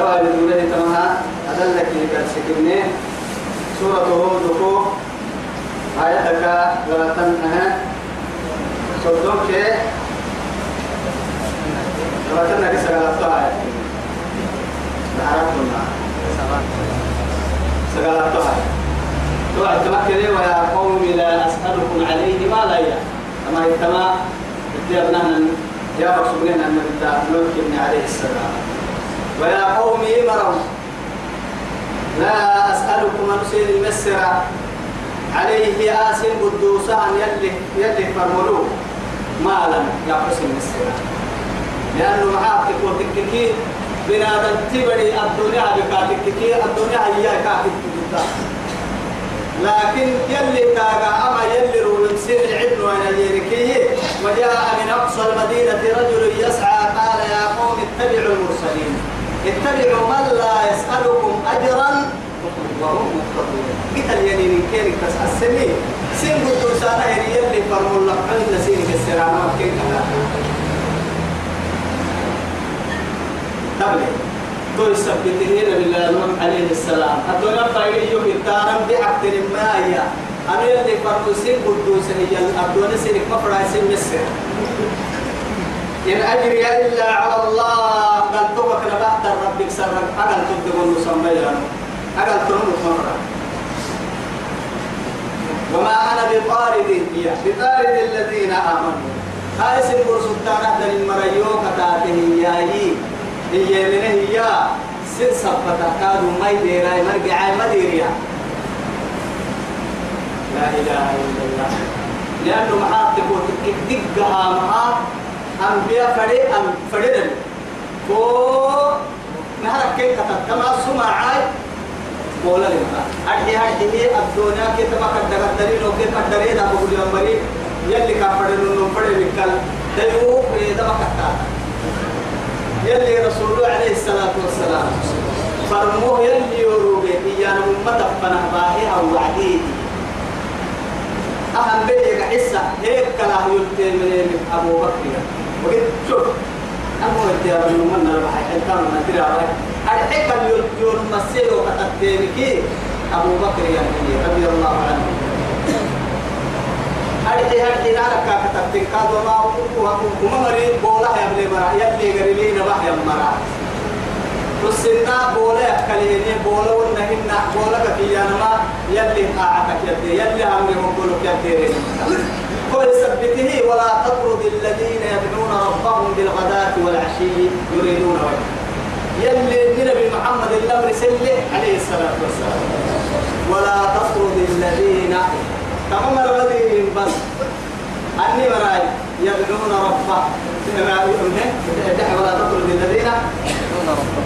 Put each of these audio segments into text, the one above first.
سواء الدولة تمها أدلك لك سكنة سورة هود آياتك ولا تنها صدوك ولا تنها كسر عرفتنا سقال الطاعة توعد تمكني ويا قوم لا أسألكم عليه ما لا أما اتيابنا يا رسول الله أن نمكن عليه السلام. ويا قوم مروا لا أسألكم أرسل المسر عليه آسن قدوسا يلي يلي فرملوه. مالا يا حسن المسر لأنه معاك وتككي بنادم تبري الدنيا بكاتككي الدنيا هي كاتككي لكن يلي تاغا أما يلي روين سن العبن يركيه وجاء من أقصى المدينة رجل يسعى قال يا قوم اتبعوا المرسلين. اتبعوا من لا يسألكم أجرا وهم مقتدون قلت اليمين كيرك تسعى السنين سن قلت سانا يلي فرموا لك عند سينك السلام وكيف تبلي تو يثبته بالله نوح عليه السلام. الدنيا فايل يوم التارم بحق ما هي أنا اللي فرقسين قدوس هي الدنيا سيرك مفرع سين مصر. إن أجري إلا على الله قال توبك نبعت ربك سرك أقل تدقون مسمى أقل تنمو مفرع وما أنا بطارد هي. بطارد الذين آمنوا. هاي سنقول سلطانة للمريو كتاته يايي هي. من هي. سن سبتا. كادوا ما يديرا مرجع ما ديريا لا إله إلا الله. لأنه تقول دقها معاه أنبياء فري أم فريدن كو نهارك كيف كتبتما سمعاي بولا لما أدي أدي هي الدنيا كيف ما كدر الدليل وكيف كدر إذا بقول يوم بري يلي كافرين نوم فري بكال ديو إذا ما كتبتا يلي رسول الله عليه الصلاة والسلام فرموه يلي يروبي إيانا ممتا فنهباهي أو وعديدي أهم بيك حسة هيك كلاه يلتي من أبو بكر وقلت شوف أمو يا ابن من ربح حلقان من ترى الحكا يلتيون مسيرو كتبتينكي أبو بكر يعني رضي الله عنه. أرحي هرحي نارك كتبتين كادو ما وما مريد بولا يا ابن مرا يلي قريبين بح يا مرا. والسنة بولا يكليني بولا ونهنا بولا كفيانا ما يلي قاعتك يدي يلي أمري مقولك يدي كل سبته ولا تطرد الذين بالغداة والعشي يريدون وجهه. يلي النبي محمد الأمر سله عليه الصلاة والسلام. ولا تطرد الذين تمام الذين بس؟ أني مراي يدعون ربه. ولا تطرد الذين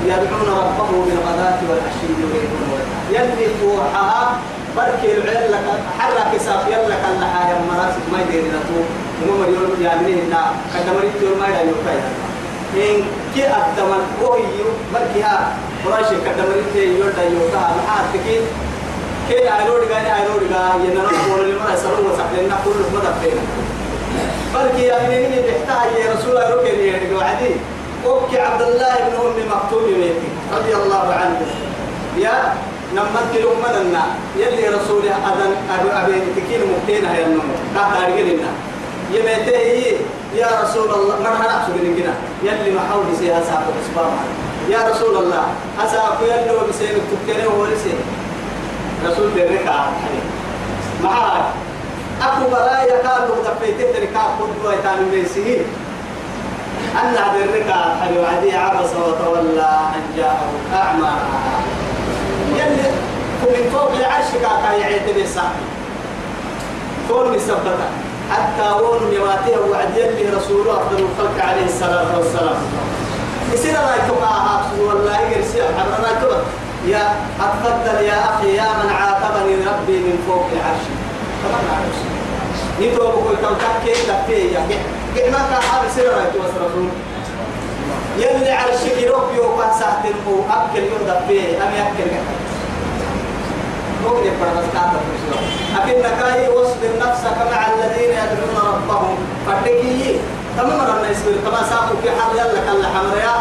يدعون ربهم بالغداة والعشي يريدون وجهه. يلي فوحها بركي العيال لك حرك ساف يلا كان لها مراسك ما يدير لتو وما مريول يا مني هنا كذا مريت يوم ما يدير كاي إن كي أقدم وهي بركي ها قراش كذا مريت يوم دا يوم كا ما أتكين كي أيرود غاني أيرود غا يننا بقول لي ما يسرون وسكلنا كل ما دفين بركي يا مني بيحتاج يا رسول الله روكي لي وعدي. أوكي عبد الله بن أم مكتوم يميتي رضي الله عنه. يا نمت لهم مدنا يلي رسول أذن أبي تكين مكتين هيا النوم قاعد أرجلنا يمته يا رسول الله ما أنا أحسب لنا يلي ما حول سيها ساق الأسباب يا رسول الله أساق يلي وبسير تكتنه ورسي رسول درك معاك. أكو برايا كانوا دفيتين درك أخذ ويتان ميسيه أن درك حلو عدي عبس وتولى أن جاءه أعمى. يلي ومن فوق العرش كاكا يعيد بيساعي كون مثبتة حتى ون يواتيه وعد يلي رسوله أفضل الخلق عليه الصلاة والسلام. يصير الله يتوقع والله يرسي كبر يا أتفضل يا أخي يا من عاتبني ربي من فوق العرش. طبعا كل كم تحكي تحكي يا ما كان هذا سر الله رسول. يلي عرشك يروح يوقع ساعتين هو أكل يوم فيه أم يأكل. ممكن يفرغ استعطى لكن كاي واصبر نفسك مع الذين يدعون ربهم. فردكي تمام ربنا يصبر كما ساقوا في حال يلا كلا حمريا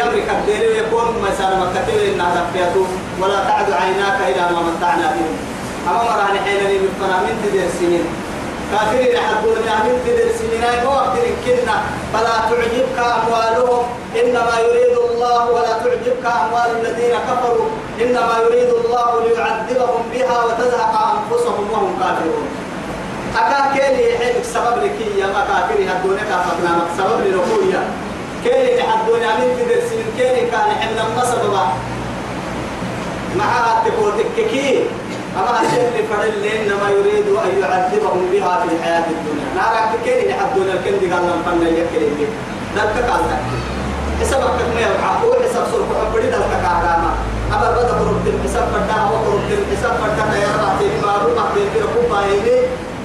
يمرك الدين يكون مثلا مكتب إنها رفيته ولا تعد عيناك إلى ما متعنا بهم أما مرة حين من تدير سنين. كافرين حدون من تدير سنين وقت كنا. فلا تعجبك أموالهم. إنما يريد الله ولا تعجبك أموال الذين كفروا. إنما يريد الله ليعذبهم بها وتزهق أنفسهم وهم كافرون. أكا كيلي حيث سبب لك يا كافرين هدونك أخذنا سبب لنقول كيني لحدوني أمين تدرس من كيني كان حمنا النصب معها تقول تككي أما الشيء فرل إنما يريد أن يعذبهم بها في الحياة الدنيا. نارك كيني لحدوني الكندي قال لهم فن يكري بي ذلك قال لك حسابك ما يوقع هو حساب سرق حبري ذلك كعراما أما بدأ قربت الحساب فتاة وقربت الحساب فتاة يا رب ما روح في ركوبها هنا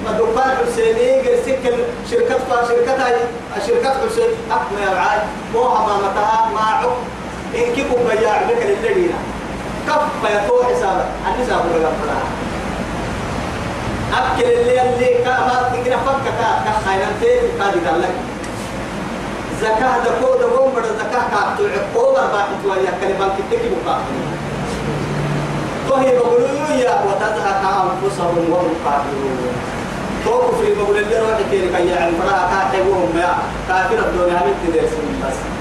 مدوبان حسيني. قرسك شركة فا شركة هاي شركة حسين. يا عاي مو هما متها ما عق إن كيكو بياع؟ بك للذين كف يتو حسابك. أني سابو لك أكل اللي اللي كما تكنا فك كا كخيرا تي كادي قال لك. زكاة دكو دكو مر زكاة كاتو عقوبة باحث ويا كلمة كتكي بقى فهي بقولوا يا وتزهق أنفسهم وهم كافرون توقف في بقول اللي روح كيرك يا عم فرا كاتبهم يا. كافر الدنيا من تدرس بس.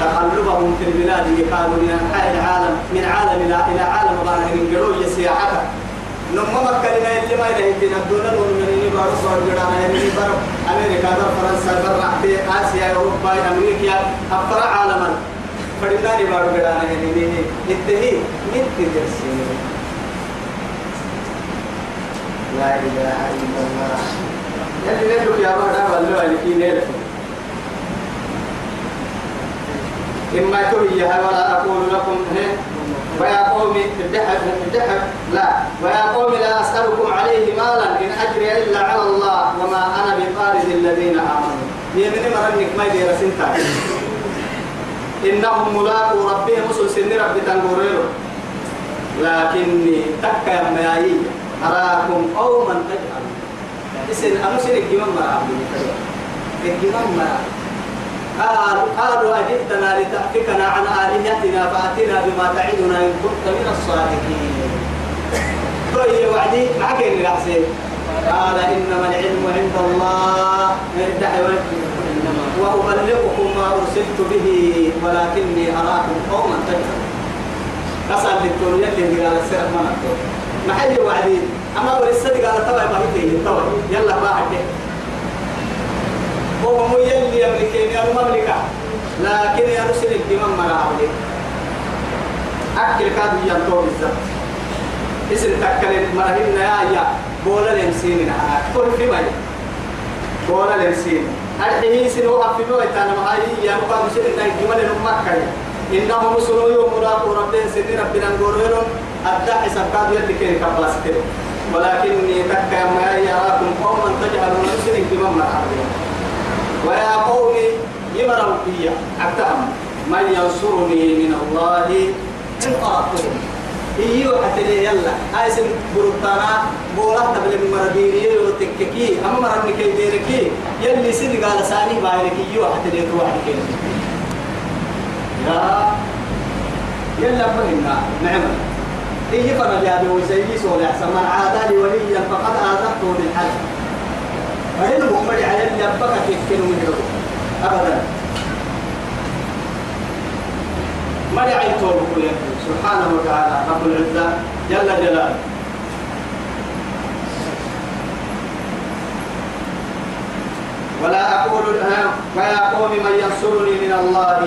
تقلبهم في البلاد قالوا من أنحاء العالم من عالم إلى عالم ظاهر قالوا سياحته نما مكلنا اللي ما يلهي الدنيا من يبارو صور جرانا يعني بر أمريكا بر فرنسا بر في آسيا أوروبا أمريكا أفرع عالما. فدنا يبارو جرانا يعني نتهي من تدرس لا إله إلا الله. يلي ندعو يا بابا والله اللي نيل إما تهي ولا أقول لكم ويا قوم الدحب الدحب لا. ويا قوم لا أسألكم عليه مالا إن أجري إلا على الله وما أنا بطارد الذين آمنوا. يمن مرنك ما يدير سنتا. إنهم ملاقوا ربهم مسل سن ربي تنقريرو لكني تكا يا ميايي أراكم قوما تجهلون. إسن أنا سن الجمام ما أعبد الجمام ما قالوا قالوا أجئتنا لتأفكنا عن آلهتنا فأتنا بما تعدنا إن كنت من الصادقين. طيب وعدي معك اللي أحسن قال إنما العلم عند الله. وأبلغكم ما أرسلت به ولكني أراكم قوما تجهلون. أسأل الدكتور يلي قال السيرة ما نكتب محل وعدين أما ورسالة قال تبع ما يلا ما حد هو مو يلي أمريكي أنا مملكة لكن يا رسل الدماء مرا عليه أكل كادو ينطور بالذات اسم تكلم مرهن يا يا بولا لمسين كل في مالي بولا لمسين الحين سنو أفيدو إتانا مهاي يا مقام سيد إنك جمال نمكة إنهم سنو يوم مراقب ربهم سيدنا ربنا نقولون أدى حساب كاد يلي كيري كبلاستيرو ولكني تكا ما يراكم قوما تجهلون سنين بمن مرحبا ويا قومي يمروا فيا أكتهم من ينصرني من الله؟ إن أردتهم إيو حتى لي يلا. هاي سن بروتانا بولا تبل مرديني وتككي أما مرني كي ديركي يلي سن قال ساني بايرك إيو حتى لي تروح كي؟ يا. يلا فهمنا. نعمة إيه أبي وسيدي سولي أحسن من عادى لي وليا فقد آذنته بالحج من أبدا. ما سبحانه وتعالى رب العزة جل جلاله. ولا أقول ويا قوم من ينصرني من الله؟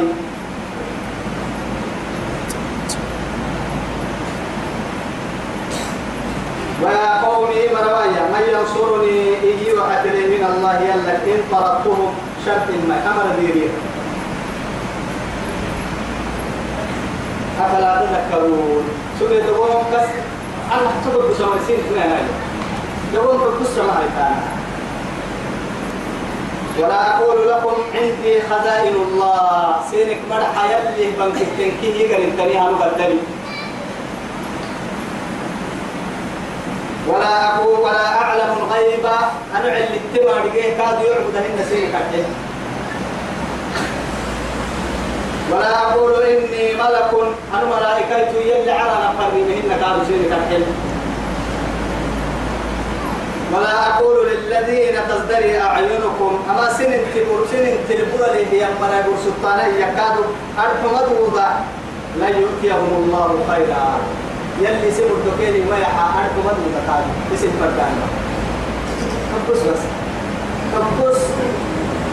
ويا قومي مروايا من ينصرني إيجي وحتلي من الله يلا إن طردتهم شرط ما أمر ديري أفلا تذكرون؟ سورة دوم بس الله تقول بسمسين كنا هاي دوم بس ما ولا أقول لكم عندي خزائن الله. سينك مرحا يلي بنك التنكيه يقرن تنيها مقدري ولا أقول ولا أعلم الغيب. أنا علي التمر جيه كاد يعبد هن سين كده ولا أقول إني ملك. أنا ملائكة يلي على نفر مهن قالوا سينك الحلم ولا أقول للذين تزدري أعينكم. أما سنن تبور سنن تلبور لي هي مرا يقول سلطانة يكادوا. أرحم دوضا لا يؤتيهم الله خيرا. يلي سمر دكيني ما يحا أرحم دوضا كادوا اسم فردان. كبس بس؟ كبس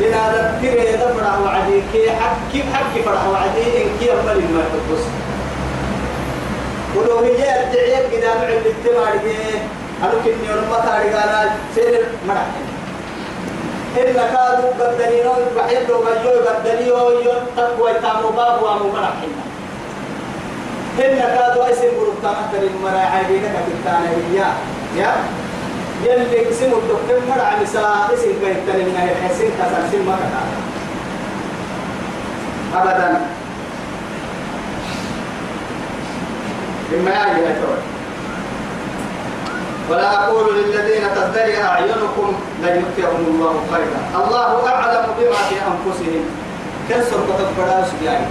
لنا ذكر دفرع وعدي كي حق كيف حق فرع وعدي إن كي أمال ما كبس ولو هي الدعية كده نعم التماري أنا كني ورمى تاريخنا سير مرح. إلا كادوا قدنينو بحيد لو بيجوا قدنيو يون تقوى تامو باب وامو مرح. إلا كادوا اسم بروك تامه تري مرح عينك كتانا هي يا؟ يلي اسم الدكتور مرح مسا اسم كيتنا من الحسين سم ما أبدا. إما يا ترى ولا أقول للذين تزدري أعينكم لن يؤتيهم الله خيرا. الله أعلم بما في أنفسهم. كسر كتب بداس يعني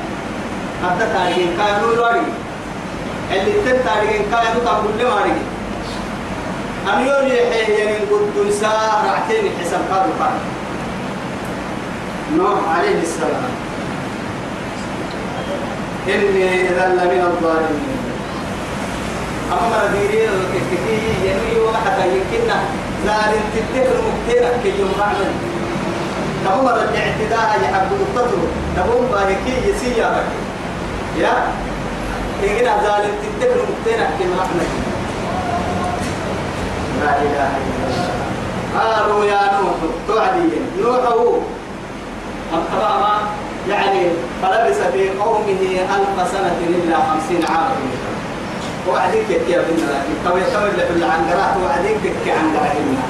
حتى تاريخين كانوا الواري اللي تن تاريخين كانوا تقول لي واري أن يولي يعني قد نساء رعتين حسن قالوا قال نوح عليه السلام. إني إذا لمن الظالمين. أما رديري الكتكي ينوي وحتى يمكننا زار تتكر مكتيرك كي بعمل تهم الاعتداء يحبوا التطر تهم باهكي يسيا يا إننا زار تتكر مكتيرك كي رحمة. لا إله إلا الله. قالوا يا نوح توعدي. نوح هو. أم يعني فلبس في قومه ألف سنة إلا خمسين عاما. وعديك يا بنا لكن كوي كوي اللي في وعديك كي عنقراتنا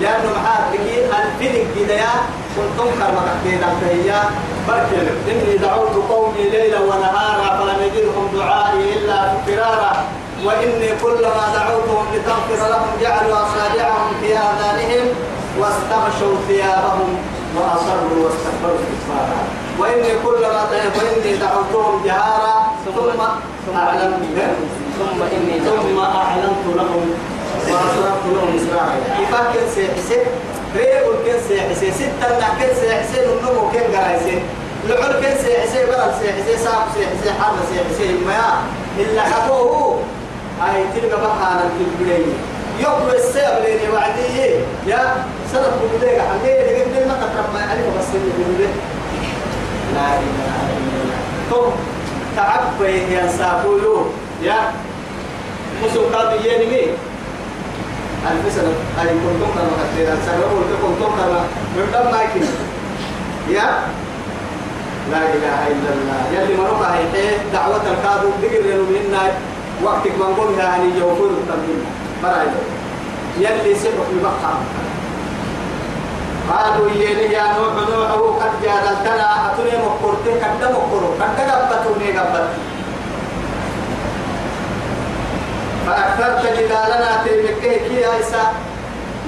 لأنه معاد بكي الفلك بدايا كنتم كرمك كيدا فهي بركل إني دعوت قومي ليلا ونهارا فلم يجدهم دعائي إلا فرارا. وإني كلما دعوتهم لتغفر لهم جعلوا أصابعهم في آذانهم واستغشوا ثيابهم وأصروا واستكبروا استكبارا وإني كلما وإني دعوتهم جهارا ثم أعلنت ثم إني ثم أعلنت لهم وأسررت لهم إسرارا كيف كان سيحسن ريب كان سيحسن ستة كان سيحسن النمو كان قرايسن لعل كان سيحسن برد سيحسن ساق سيحسن حرب سيحسن ما إلا حقوه هاي تلقى بحانا البلين يقوى السيب لين وعديه يا سنة بوديك حميه لقد ما تقرب ما عليه بس اللي لا إله إلا الله تعبي يا سابولو يا مسوق قاضي ينمي سنة أي كنتم كما سنة قلت كنتم كما من دم مايكين يا لا إله إلا الله يلي مروك هي دعوة الكادو دقر لنو منا وقتك من قلنا يعني يوفر التمرين برايد يلي سبق ببقى قالوا يلي يا نوح نوح قد جادلتنا أتوني مقرتي قد مقرو قد قبتوني قبت فأكثرت جدالنا تيمكي كي عيسى؟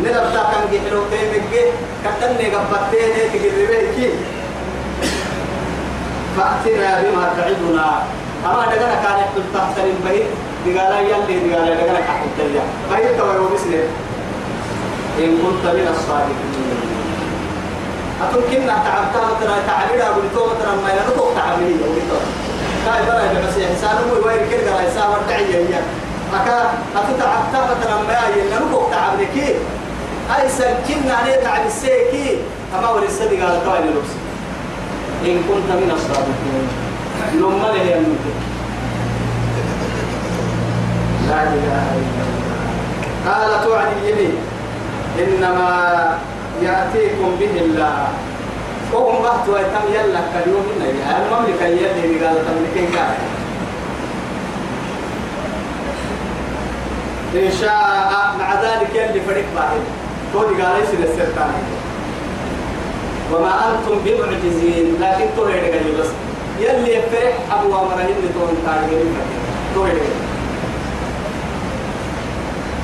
نربتا كان جحلو تيمكي قدني قبتين تقربه كي فأتنا بما تعدنا. أما دقنا كان يحدث تحت البيت دقالا يلي دقالا دقنا كحدث اليا بيت توي وبسنه إن كنت من الصادقين. أتون كنا تعبتها ترى تعبير أقول تو ترى ما ينطق تعبير أقول تو كاي برا بس إحسان مو وين كده راي سامر تعيي هي. أكا أتون تعبتها ترى ما ينطق تعبير كي أي سكنا عليه تعب السيكي؟ أما ولي الصدق على كوين لبس إن كنت من الصادقين لما له يمكن لا إله إلا الله. قال توعد اليمين. إنما يأتيكم به الله. وهم بحث ويتم يلا كاليوم النبي المملكة يلي قال تملكين كان إن شاء مع ذلك يلي فريق واحد. تودي قال يصير السرطان وما أنتم بمعجزين. لكن توري لك بس. يلي يفرح أبو أمرهن تون تارجين توري لك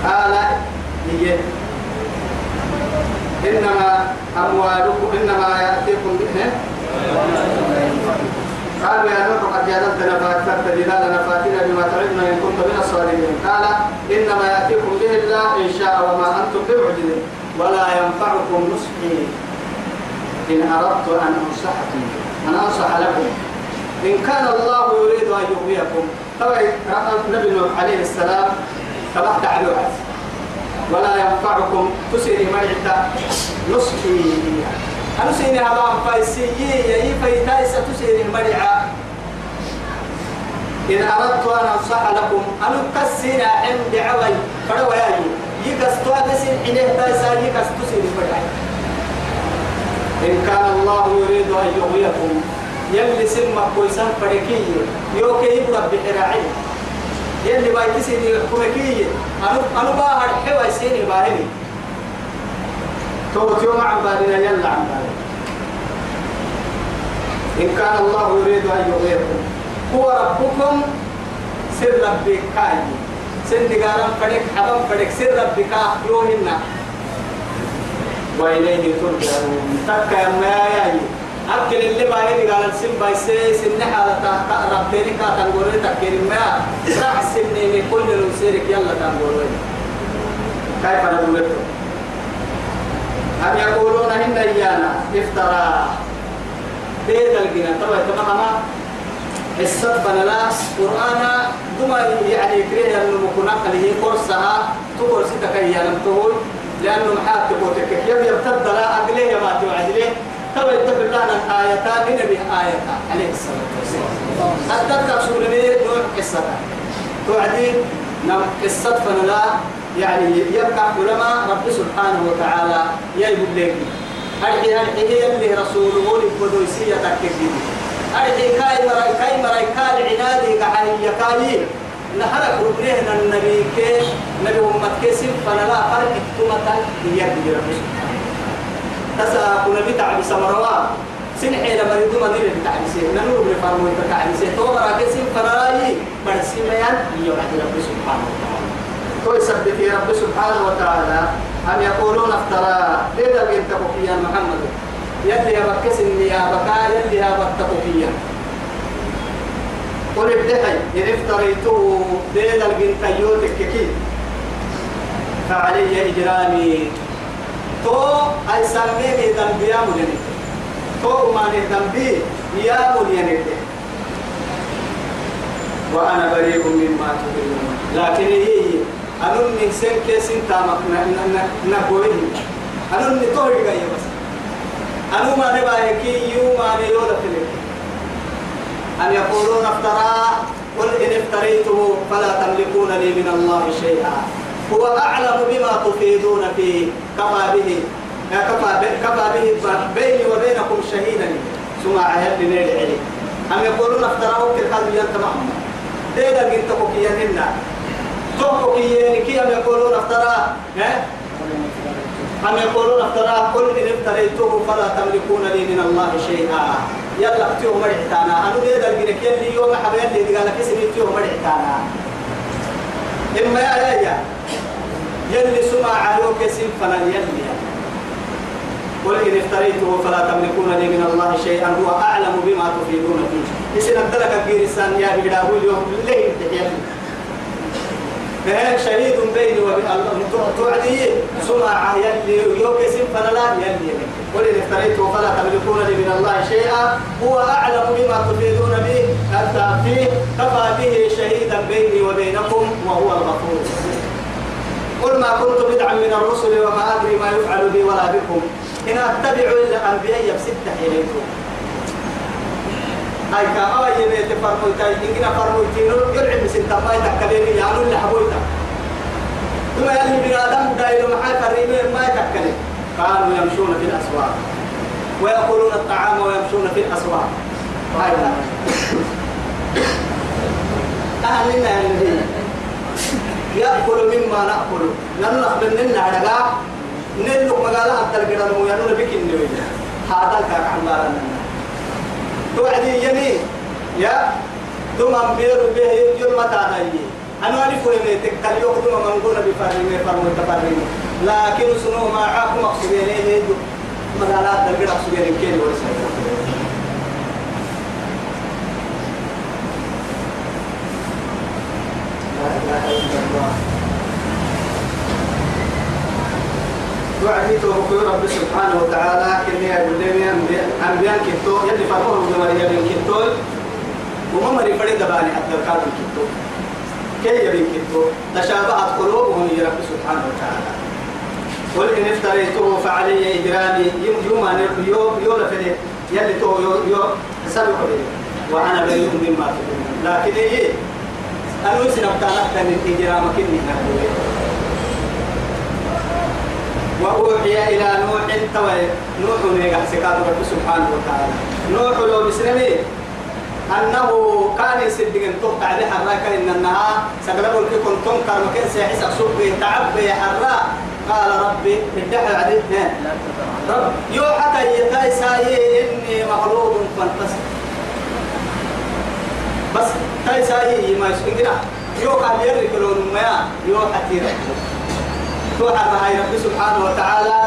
قال هي. إنما أموالكم إنما يأتيكم به قالوا يا نوح قد جادلتنا فأكثرت جدالنا فأتنا بما تعدنا إن كنت من الصالحين. قال إنما يأتيكم به الله إن شاء وما أنتم بمعجزين. ولا ينفعكم نصحي إن أردت أن أنصحكم. أن أنصح لكم. إن كان الله يريد أن يغويكم. طبعا النبي نوح عليه السلام تبعت على ولا ينفعكم تسيري مرعتا نصحي. أنا سيني هبام فايسيي يي فايتاي ستسيري مرعا إن أردت أن أنصح لكم أنا كسينا عند عوي فلو ياجي يكستوا تسين حينه تايسا يكستسيري مرعا إن كان الله يريد أن يغويكم يلي سمى كويسان فريكي يوكي يبرد بحراعي. يلي بايتي سيني كومكي أنا أنا باهر حوا سيني باهري. توت يوم بالنا يلا عن إن كان الله يريد أن يغويكم هو ربكم سر ربك كاي. سن دقارم فريك حبم فريك سر ربك يوهنا وإليه ترجعون. تكا يا ياي أكل اللي باهي قال السن بايسي سن حالة ربيني كاتن قولي تكير ما. راح سنيني كل نسيرك يلا تنقولي كيف نقول لكم؟ أم يقولون إن إيانا افترى. بيت الجنة طبعا تماما السبب لا قرآن دم يعني كريه أنه مكنا اللي هي قرصها تقول ستة أيام تقول لأنه محاك تقولك يوم يرتد لا أقليه ما توعدليه طبعا يتفق لنا آيتان نبي آيتان عليه الصلاة والسلام. تقصوا لي نوع قصة. توعدي نم قصة فنلا يعني يبقى علماء رب سبحانه وتعالى يجب لك هذه هذه هي اللي رسوله للقدوسية تكذب هذه كاي مراي كاي مرأي كاي عنادي كحي يكاي. نحرك ربنا النبي كيش نبي أمة كيسم فلا فرق تمتا يجب رب سبحانه. تسا كنا بتعب سمروا. سنحي لما يدوم نير بتعب سيه ننور بفرمو بتعب سيه تو مرا كيسم فلا برسي ميان يوعد رب سبحانه وتعالى. تو يسبح في رب سبحانه وتعالى أم يقولون افترى لذا بنت بقيا محمد؟ يلي يا بكس يا بكا يلي يا بكتبقيا قل ابدحي إن افتريته لذا البنت يوتك كي. فعلي إجرامي. تو أي سميني ذنبي يا ملني تو ما ذنبي يا ملني وأنا بريء مما تقولون لكن هي. أنون من سن كيسين تامك نقوله أنون نتوه جاي بس أنو ما نبغى كي يوم ما نيولا فيك أن يقولون افترى قل إن افتريته فلا تملكون لي من الله شيئا هو أعلم بما تفيدون فيه كفى به كفى كفى به بيني وبينكم شهيدا ثم عهد نيل علي أم يقولون افتراه كالقلب ينتمعهم ديدا قلت بكياننا توقف يعني كي أم يقولون افترى أم يقولون افترى قل إن افتريته فلا تملكون لي من الله شيئا يلا اكتيو مرحتانا أنا دي دلقينك يلي يوم حبيل لي قال كسي اكتيو مرحتانا إما يا يا يلي سمع علوك سن فلا يلي قل إن افتريته فلا تملكون لي من الله شيئا هو أعلم بما تفيدون فيه إذن أدلك الجيرسان يا بقراه اليوم ليه تحيالي شهيد بيني وبين توعدي سمع يلي يوكسم فلا يلي قل إن افتريته فلا تملكون لي من الله شيئا. هو أعلم بما تفيدون به. أتى فيه. كفى به شهيدا بيني وبينكم وهو الغفور. قل ما كنت بدعا من الرسل وما أدري ما يفعل بي ولا بكم. إن أتبع إلا أنبياء بستة إليكم هاي كا أي بيت فرمويتا إننا فرمويتينو يلعب بسنتا ما يتكلمي يعني اللي حبويتا ثم يلي بني آدم دايلو محاي فريمين ما يتكلم كانوا يمشون في الأسواق. ويأكلون الطعام ويمشون في الأسواق. هاي أهلنا اللي يأكل مما نأكل نحن نخبر لنا عدقاء نلقى مقالة حتى القرآن ويانون بك النوي هذا الكاك عن بارنا توعدي يمي يا دوم أمير به يوم تاني أنا ألف ومن تكتل يقدم من قول بفرم فرم تفرم لكن سنو ما عاكم أقصد إليه مدالات دلقنا أقصد إليه كيلي ورسائل لا إله إلا الله. وعدي توقف رب سبحانه وتعالى كني أقول لهم أنبياء كتو يلي فرموه بمريم كتو وما مري فريد باني حتى الكاتب كتو كي يبين كتو تشابهت قلوبهم يا رب سبحانه وتعالى. قل إن افتريته فعلي إجرامي يوم يوم يوم يوم فدي يلي تو يوم يوم سبق فدي وأنا بريء مما تقولون لكن إيه؟ أنا وسنا بتاعنا من إجرامك إني نقول وأوحي إلى نوح توي نوح نيجا سكاد رب سبحانه وتعالى. نوح لو بسلمي أنه كان يصدق أن تقطع عليه حراك إن النهار سقلبه لكي كنتم كرمكين سيحس أصب تعب حراء قال ربي ادعي عليه رب يو حتى يتاي إني مغلوب فانتصر بس تاي ما يسكنا يو قال يرك لون ما يو حتى توحى هاي رب سبحانه وتعالى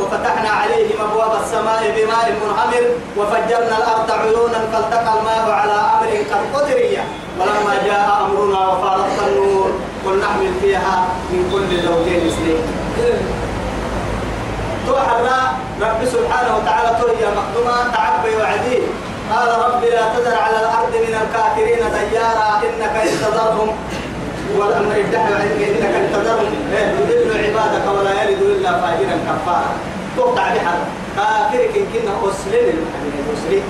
وفتحنا عليهم أبواب السماء بماء منهمر وفجرنا الأرض عيونا فالتقى الماء على أمر قد قدريه ولما جاء أمرنا وفارت النور قل نحمل فيها من كل زوجين اثنين توحى رب سبحانه وتعالى توهي مخدوما تعبي وعدي قال رب لا تذر على الأرض من الكافرين ديارا إنك إن تذرهم والامر يدعي إنك أن تذرهم يضل عبادك ولا يلد إلا فاجرا كفارا. تقطع بحر. كافر كن كنا أسلم. المحمد أسلم.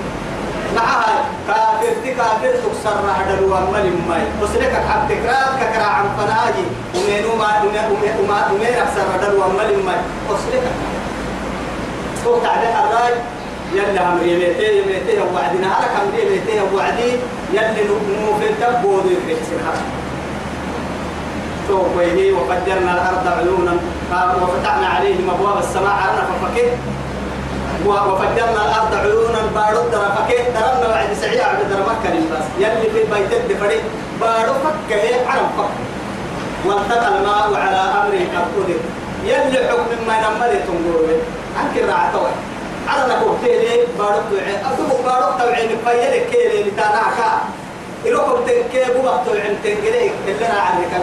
معها. كافر تي كافر تكسر هذا ومل ماي. أسلك حق تكرار ككرا عن فناجي. ومنو ما وما وما أكثر هذا ومل ماي. أسلك. تقطع بحر يلا هم يميتي يميتي وعدنا هلك هم يميتي وعدي. يلا نمو في التبود في السنة توقيه وفجرنا الأرض عيونا. وفتحنا عليهم أبواب السماء عرنا ففكت وفجرنا الأرض عيونا. بارو درا فكت درنا وعد سعيا عبد مكة بس يلي في البيت الدفري. بارو فكه عرم فك والتقى الماء على أمر قد قدر. يلي حكم ما نمر تنقروا عنك الرعتوي على كوكتيلي بارو توعي. أدوك بارو توعي. مفيلك كيلي لتاناكا إلوكم تنكيبوا وقتوا عن تنقليك اللي أنا عنك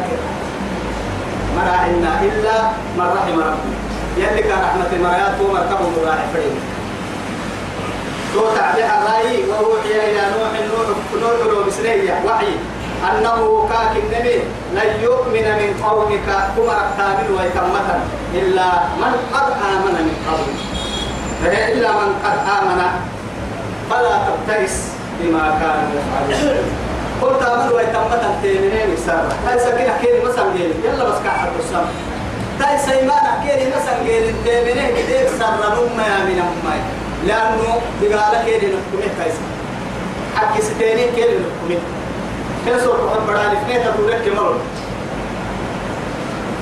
ما راعينا إلا من رحم ربي يلي رحمة المرايات هو مركبه مراعي فريد تو تعبير الرأي وأوحي إلى نوح نوح نوح لو بسرية وحي أنه كاك النبي لن يؤمن من قومك كما ركامل ويتمتا إلا من قد آمن من قومك إلا من قد آمن فلا تبتئس بما كانوا يفعلون. قلت أمر ويتمتا تيمنين سارة هاي سكين أحكيني مثلا قيل يلا بس كحد السم تاي سيمان أحكيني مثلا قيل تيمنين كدير سارة نوم يا من أمي لأنه بقالة كيدي نحكمه كايسا حكي ستيني كيدي نحكمه كيسو الحب بدالي فنيتا تولك كمرون.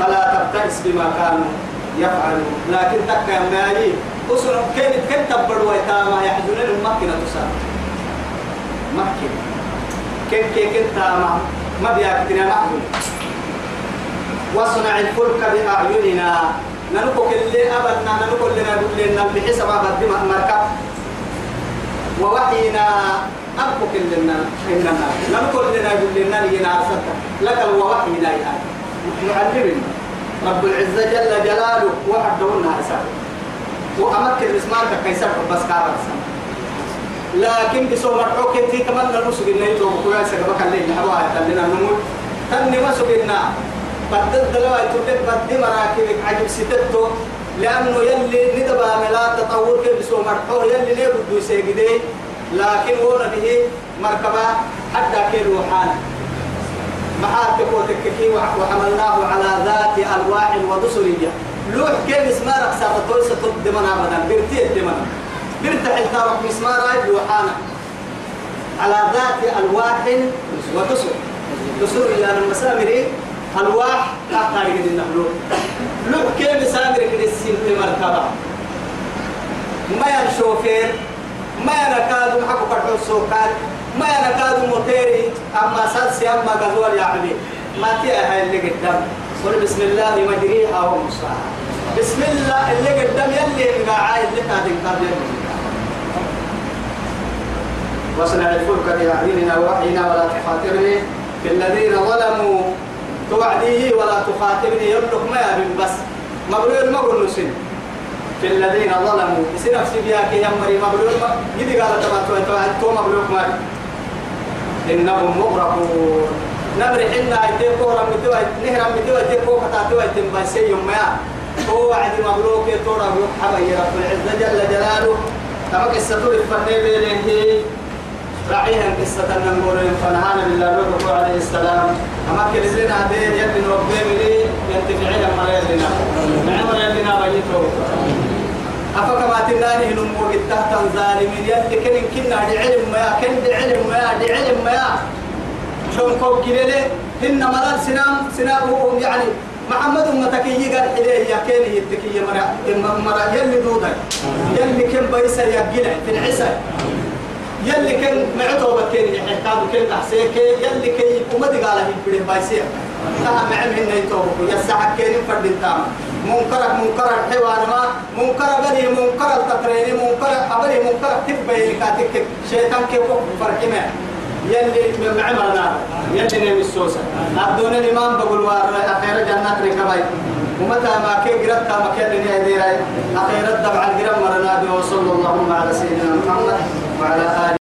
فلا تبتئس بما كانوا يفعلون. لكن تكا يا مالي. أسر كيف كنت تبدو ويتاما يحزنون مكنة تسار. مكنة. كيف كيف كنت ما ما بيأكتنا معهم واصنع الفلك بأعيننا. ننقل اللي أبدنا ننقل لنا لنا بحسب أبد مركب ووحينا أبقك لنا. إننا ننقل لنا لنا لنا لك الوحينا يا معلمنا رب العزة جل جلاله وحدهن حساب وأمكن مسمارك كيسر بس كارك لكن بسو مرحوك انتي تمنى نسوق إنه يدوم كويا سكبك الليل حوايا تلنا نموت. تني ما سوقنا بدل دلوا يتوقف بدي مراكبك عجب ستتو. لأنه يلي ندبا ملا تطور كيف بسو مرحوك. يلي ليه بدو سيقدي لكن هو به مركبة حتى كيلو حانا محارتك وتككي وحملناه على ذات ألواح ودسرية. لوح كيف مسمارك سابتوي ستد دمنا أبدا. برتي دمنا. برتح التارك مسمارك لوحانا على ذات ألواح ودسر دسر يعني المسامري ألواح أحتاج قد النحلو لوح. كيف مسامرك قد السن مركبة؟ ما ينشوفير ما ينكاد محكو كرحو السوكان ما ينكاد موتيري أما سلسي أما قدوال يعمل ما تيها اللي قدام. قل بسم الله مجريها ومرساها بسم الله اللي قدام يلي مقاعاي اللي قادم قادم واصنع الفلك بأعيننا ووحينا ولا تخاطرني في الذين ظلموا. توعديه ولا تخاطبني يملك ما يبن بس. مبرور ما قل نسين في الذين ظلموا. يصير نفسي بيها كي يمري مبلوك يدي قال تبع تو مبلوك مال إنهم مغرقون. نمر حنا يتي كورا متوا نهر متوا يتي كوكا تاتوا يتم بسي يوم ما. هو وعد مبروك تورا بروك حبا رب العزة جل جلاله. كما قصة الفني بينه. راعيها قصة نقول فنهانا بالله لوط عليه السلام. أما كنزلنا هذين يبن ربهم لي ينتفعين مريض لنا نعم مريض لنا بيته أفكما تناني نمو تحت ظالمين. يلي كن كنا دي علم ما كن دي علم ما دي علم ما شون كوب كيلي هن مرال سنام سنام يعني محمد أمتك يقال إليه يا كين يتكي مرا مرا يلي دودا يلي كن بيسا يقلع في العسى. يلي كان معتو بكين يحتاج كل تحسيك يلي كي ومدي قال هي بدي بايسيا تها معم هن يتوبوا يسعى كين فرد تام. منكرك منكرك حوار ما منكر بني منكر التقريني منكر أبني منكر تبين كاتك شيطان كيف فرق ما يلي معمرنا يلي نبي السوسة. أبدون الإمام بقول وار أخيرا جنات ركباي. ومتى ما كي قرأت ما كان لي أديراي أخيرا دبع القرم مرنا به وصلى الله على سيدنا محمد. وعلى آله